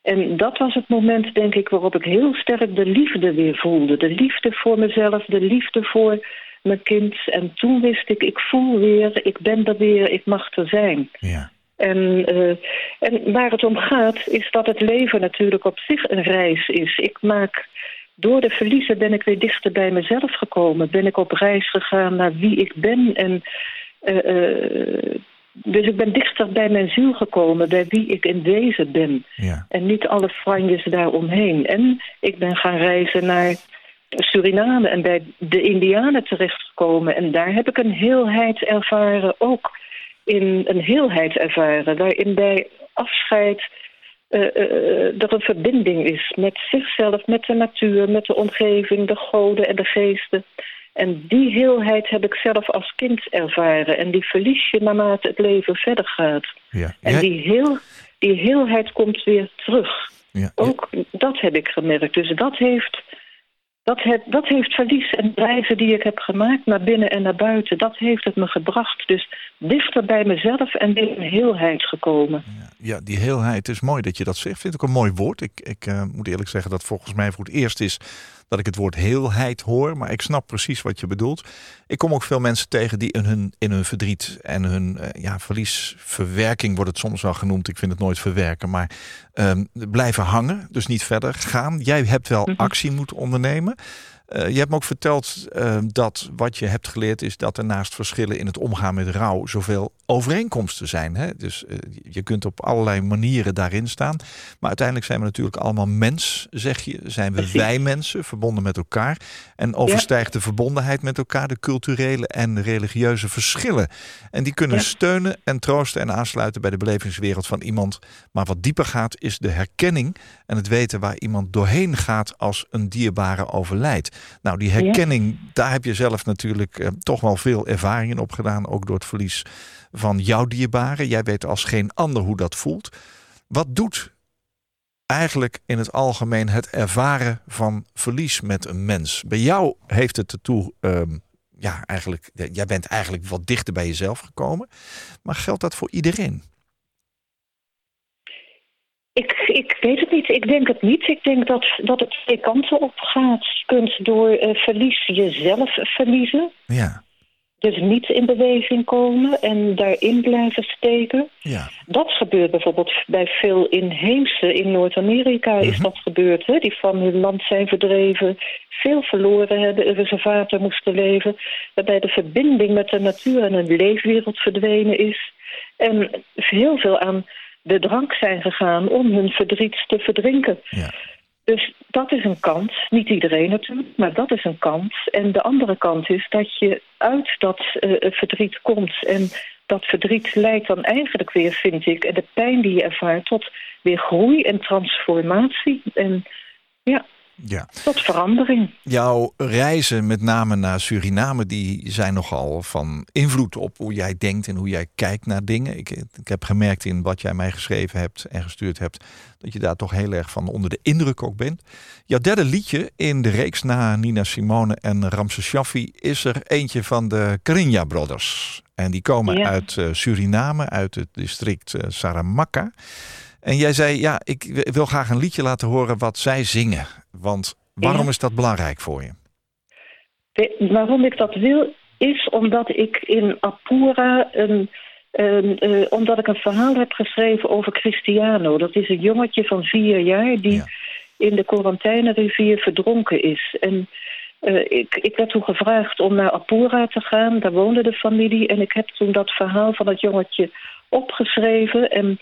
S4: en dat was het moment, denk ik, waarop ik heel sterk de liefde weer voelde. De liefde voor mezelf, de liefde voor mijn kind. En toen wist ik, ik voel weer, ik ben er weer, ik mag er zijn.
S3: Ja.
S4: En, eh, en waar het om gaat, is dat het leven natuurlijk op zich een reis is. Ik maak, door de verliezen ben ik weer dichter bij mezelf gekomen. Ben ik op reis gegaan naar wie ik ben. En, eh, eh, dus ik ben dichter bij mijn ziel gekomen, bij wie ik in wezen ben.
S3: Ja.
S4: En niet alle franjes daaromheen. En ik ben gaan reizen naar Suriname en bij de Indianen terechtgekomen. En daar heb ik een heelheid ervaren, ook in een heelheid ervaren. Waarin bij afscheid eh, er een verbinding is met zichzelf, met de natuur, met de omgeving, de goden en de geesten. En die heelheid heb ik zelf als kind ervaren. En die verlies je naarmate het leven verder gaat.
S3: Ja.
S4: En
S3: Jij-
S4: die, heel, die heelheid komt weer terug.
S3: ja.
S4: Ook dat heb ik gemerkt. Dus dat heeft, dat, heb, dat heeft verlies en reizen die ik heb gemaakt naar binnen en naar buiten. Dat heeft het me gebracht. Dus dichter bij mezelf en in heelheid gekomen.
S3: Ja, die heelheid is mooi dat je dat zegt. Vind ik ook een mooi woord. Ik, ik eh, moet eerlijk zeggen dat volgens mij voor het eerst is dat ik het woord heelheid hoor. Maar ik snap precies wat je bedoelt. Ik kom ook veel mensen tegen die in hun, in hun verdriet en hun eh, ja, verliesverwerking wordt het soms wel genoemd. Ik vind het nooit verwerken, maar ehm, blijven hangen. Dus niet verder gaan. Jij hebt wel actie moeten ondernemen. Eh, je hebt me ook verteld eh, dat wat je hebt geleerd is dat er naast verschillen in het omgaan met rouw zoveel overeenkomsten zijn. Hè? Dus eh, je kunt op allerlei manieren daarin staan. Maar uiteindelijk zijn we natuurlijk allemaal mens, zeg je. Zijn we
S4: Precies.
S3: wij mensen, verbonden met elkaar. En overstijgt de verbondenheid met elkaar de culturele en religieuze verschillen. En die kunnen
S4: Ja.
S3: steunen en troosten en aansluiten bij de belevingswereld van iemand. Maar wat dieper gaat is de herkenning en het weten waar iemand doorheen gaat als een dierbare overlijdt. Nou, die herkenning, daar heb je zelf natuurlijk eh, toch wel veel ervaring in opgedaan. Ook door het verlies van jouw dierbaren. Jij weet als geen ander hoe dat voelt. Wat doet eigenlijk in het algemeen het ervaren van verlies met een mens? Bij jou heeft het ertoe, ehm, ja, eigenlijk, jij bent eigenlijk wat dichter bij jezelf gekomen. Maar geldt dat voor iedereen?
S4: Ik, ik weet het niet. Ik denk het niet. Ik denk dat, dat het twee kanten op gaat. Je kunt door eh, verlies jezelf verliezen.
S3: Ja.
S4: Dus niet in beweging komen en daarin blijven steken.
S3: Ja.
S4: Dat gebeurt bijvoorbeeld bij veel inheemse. In Noord-Amerika is
S3: Mhm.
S4: dat gebeurd. Hè? Die van hun land zijn verdreven, veel verloren hebben, reservaten moesten leven. Waarbij de verbinding met de natuur en een leefwereld verdwenen is. En heel veel aan de drank zijn gegaan om hun verdriet te verdrinken.
S3: Ja.
S4: Dus dat is een kant. Niet iedereen natuurlijk, maar dat is een kant. En de andere kant is dat je uit dat eh, verdriet komt. En dat verdriet leidt dan eigenlijk weer, vind ik, en de pijn die je ervaart, tot weer groei en transformatie. En ja,
S3: ja.
S4: tot verandering.
S3: Jouw reizen, met name naar Suriname, die zijn nogal van invloed op hoe jij denkt en hoe jij kijkt naar dingen. Ik, ik heb gemerkt in wat jij mij geschreven hebt en gestuurd hebt, dat je daar toch heel erg van onder de indruk ook bent. Jouw derde liedje in de reeks na Nina Simone en Ramses Shaffi is er eentje van de Carinha Brothers. En die komen
S4: Ja.
S3: uit eh, Suriname, uit het district eh, Saramacca. En jij zei, ja, ik wil graag een liedje laten horen wat zij zingen. Want waarom is dat belangrijk voor je?
S4: De- waarom ik dat wil, is omdat ik in Apura een, eh, omdat ik een verhaal heb geschreven over Cristiano. Dat is een jongetje van vier jaar die
S3: Ja.
S4: in de quarantainerivier verdronken is. En eh, ik, ik werd toen gevraagd om naar Apura te gaan. Daar woonde de familie. En ik heb toen dat verhaal van dat jongetje opgeschreven. En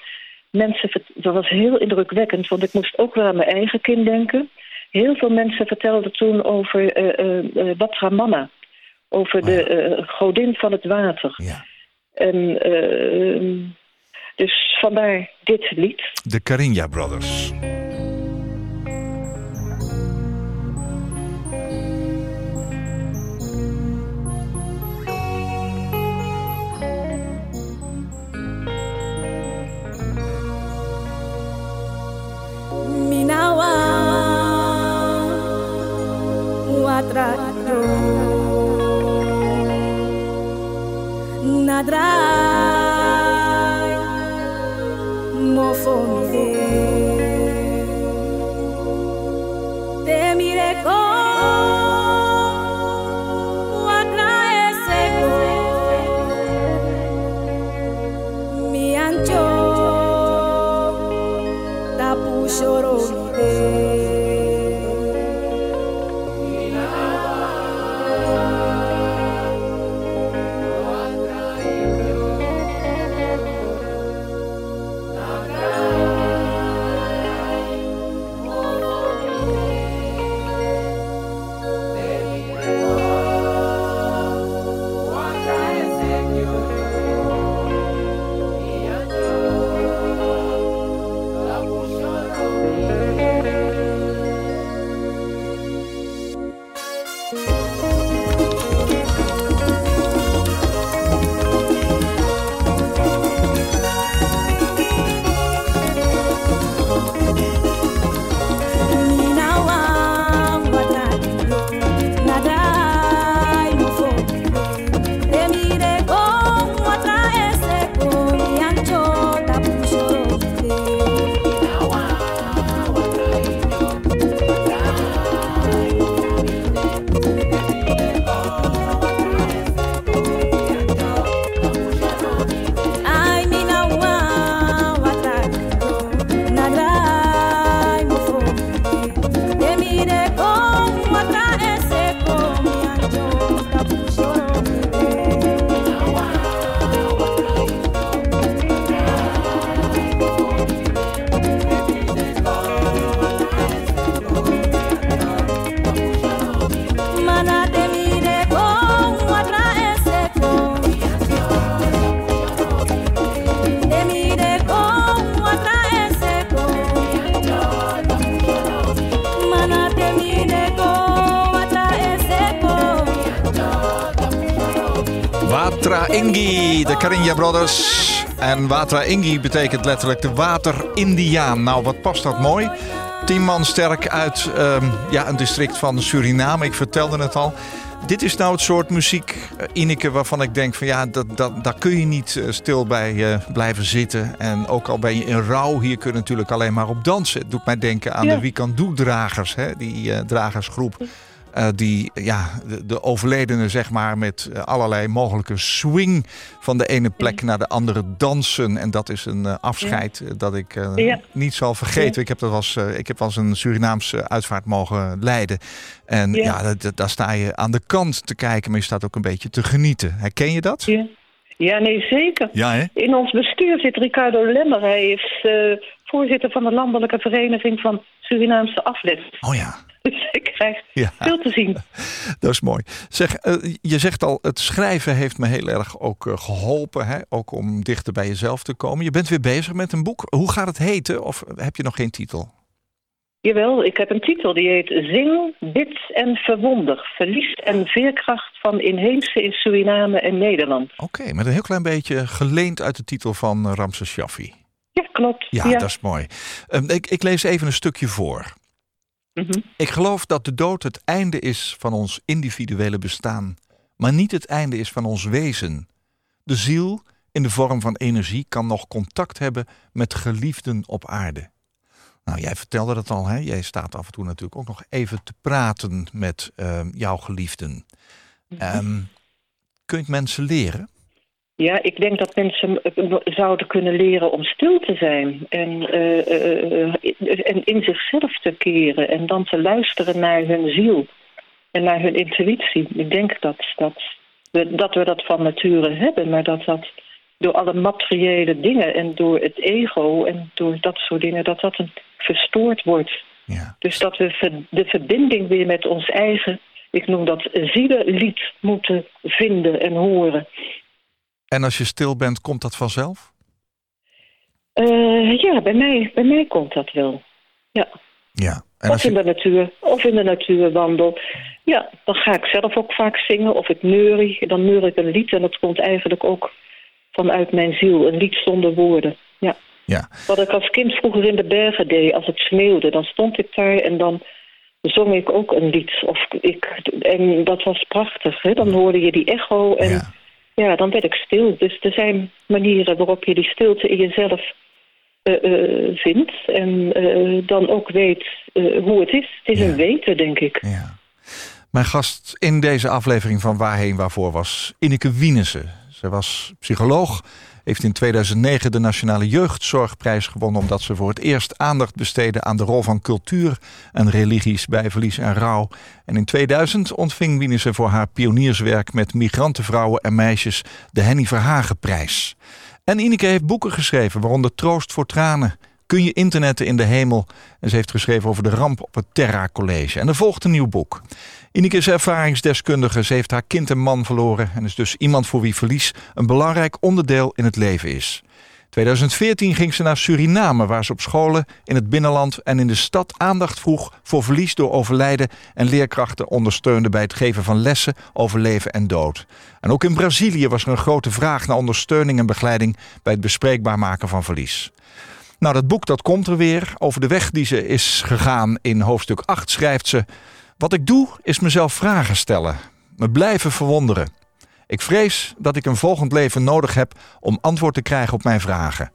S4: mensen, dat was heel indrukwekkend, want ik moest ook wel aan mijn eigen kind denken. Heel veel mensen vertelden toen over Watramanna. Over
S3: Oh
S4: de eh, godin van het water.
S3: Ja.
S4: En dus vandaar dit lied.
S3: De Carinha Brothers.
S7: Watrayo Nadrai. Mofomide Te mire con Watrae seco Mi ancho. Tapu choromide
S3: Brothers. En Watra Ingi betekent letterlijk de water-Indiaan. Nou, wat past dat mooi? Tien man sterk uit ehm, ja, een district van Suriname. Ik vertelde het al. Dit is nou het soort muziek, eh, Ineke, waarvan ik denk van ja, dat, dat, daar kun je niet eh, stil bij eh, blijven zitten. En ook al ben je in rouw, hier kun je natuurlijk alleen maar op dansen. Het doet mij denken aan
S4: Ja.
S3: de Wikandoe-dragers, hè? die dragersgroep. Eh, die ja, de, de overledenen zeg maar met eh, allerlei mogelijke swing van de ene plek naar de andere dansen. En dat is een eh, afscheid dat ik
S4: Ja.
S3: niet zal vergeten.
S4: Ja.
S3: Ik heb dat als, eh, ik heb als een Surinaamse uitvaart mogen leiden. En ja, daar sta je aan de kant te kijken, maar je staat ook een beetje te genieten. Herken je dat?
S4: Ja. ja, nee, zeker.
S3: Ja, hè?
S4: In ons bestuur zit Ricardo Lemmer. Hij is voorzitter van de Landelijke Vereniging van Surinaamse Afleiders.
S3: Oh ja,
S4: Dus ik krijg
S3: Ja.
S4: veel te zien.
S3: dat is mooi. Zeg, eh, je zegt al, het schrijven heeft me heel erg ook eh, geholpen. Hè? Ook om dichter bij jezelf te komen. Je bent weer bezig met een boek. Hoe gaat het heten? Of heb je nog geen titel?
S4: Jawel, ik heb een titel die heet Zing, Bid en Verwonder. Verlies en veerkracht van inheemse in Suriname en Nederland.
S3: Oké, met een heel klein beetje geleend uit de titel van Ramses Shaffi.
S4: Ja, klopt.
S3: Ja, dat is mooi. Ehm, ik, ik lees even een stukje voor.
S4: Mhm.
S3: Ik geloof dat de dood het einde is van ons individuele bestaan, maar niet het einde is van ons wezen. De ziel, in de vorm van energie, kan nog contact hebben met geliefden op aarde. Nou, jij vertelde dat al, hè? Jij staat af en toe natuurlijk ook nog even te praten met ehm, jouw geliefden. Kun je het mensen leren?
S4: Ja, ik denk dat mensen zouden kunnen leren om stil te zijn en, eh, eh, eh, en in zichzelf te keren en dan te luisteren naar hun ziel en naar hun intuïtie. Ik denk dat, dat, we, dat we dat van nature hebben, maar dat dat door alle materiële dingen en door het ego en door dat soort dingen, dat dat een verstoord wordt.
S3: Ja.
S4: Dus dat we de verbinding weer met ons eigen, ik noem dat zielenlied, moeten vinden en horen.
S3: En als je stil bent, komt dat vanzelf?
S4: Eh, ja, bij mij, bij mij komt dat wel. Ja.
S3: Ja. En
S4: Of
S3: je,
S4: in de natuur, of in de natuur wandel. Ja, dan ga ik zelf ook vaak zingen. Of ik neurie, dan neur ik een lied. En dat komt eigenlijk ook vanuit mijn ziel. Een lied zonder woorden. Ja.
S3: ja.
S4: Wat ik als kind vroeger in de bergen deed, als het sneeuwde, dan stond ik daar en dan zong ik ook een lied. Of ik, en dat was prachtig. Hè? Dan hoorde je die echo en
S3: Ja.
S4: Ja. dan werd ik stil. Dus er zijn manieren waarop je die stilte in jezelf eh, eh, vindt. En eh, dan ook weet hoe het is. Het is
S3: Ja.
S4: een weten, denk ik.
S3: Ja. Mijn gast in deze aflevering van Waarheen Waarvoor was Ineke Wienese. Ze was psycholoog, heeft in 2009 de Nationale Jeugdzorgprijs gewonnen... omdat ze voor het eerst aandacht besteedde aan de rol van cultuur en religies bij verlies en rouw. En in 2000 ontving Wienese voor haar pionierswerk met migrantenvrouwen en meisjes de Henny Verhagenprijs. En Ineke heeft boeken geschreven, waaronder Troost voor Tranen... Kun je internetten in de hemel? En ze heeft geschreven over de ramp op het Terra College. En er volgt een nieuw boek. Ineke is ervaringsdeskundige. Ze heeft haar kind en man verloren. En is dus iemand voor wie verlies een belangrijk onderdeel in het leven is. 2014 ging ze naar Suriname, waar ze op scholen in het binnenland en in de stad aandacht vroeg voor verlies door overlijden en leerkrachten ondersteunde bij het geven van lessen over leven en dood. En ook in Brazilië was er een grote vraag naar ondersteuning en begeleiding bij het bespreekbaar maken van verlies. Nou, dat boek dat komt er weer. Over de weg die ze is gegaan in hoofdstuk 8 schrijft ze... Wat ik doe is mezelf vragen stellen. Me blijven verwonderen. Ik vrees dat ik een volgend leven nodig heb om antwoord te krijgen op mijn vragen.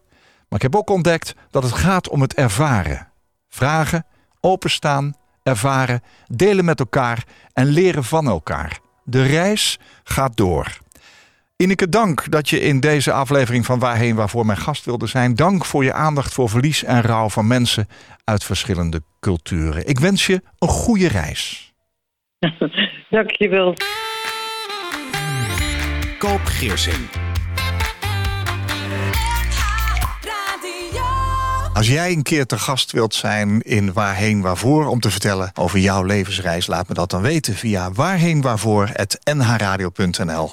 S3: Maar ik heb ook ontdekt dat het gaat om het ervaren. Vragen, openstaan, ervaren, delen met elkaar en leren van elkaar. De reis gaat door. Ineke, dank dat je in deze aflevering van Waarheen Waarvoor mijn gast wilde zijn. Dank voor je aandacht voor verlies en rouw van mensen uit verschillende culturen. Ik wens je een goede reis.
S4: Dankjewel.
S2: Koop Geersing.
S3: Als jij een keer te gast wilt zijn in Waarheen Waarvoor om te vertellen over jouw levensreis, laat me dat dan weten via waarheenwaarvoor.nhradio.nl.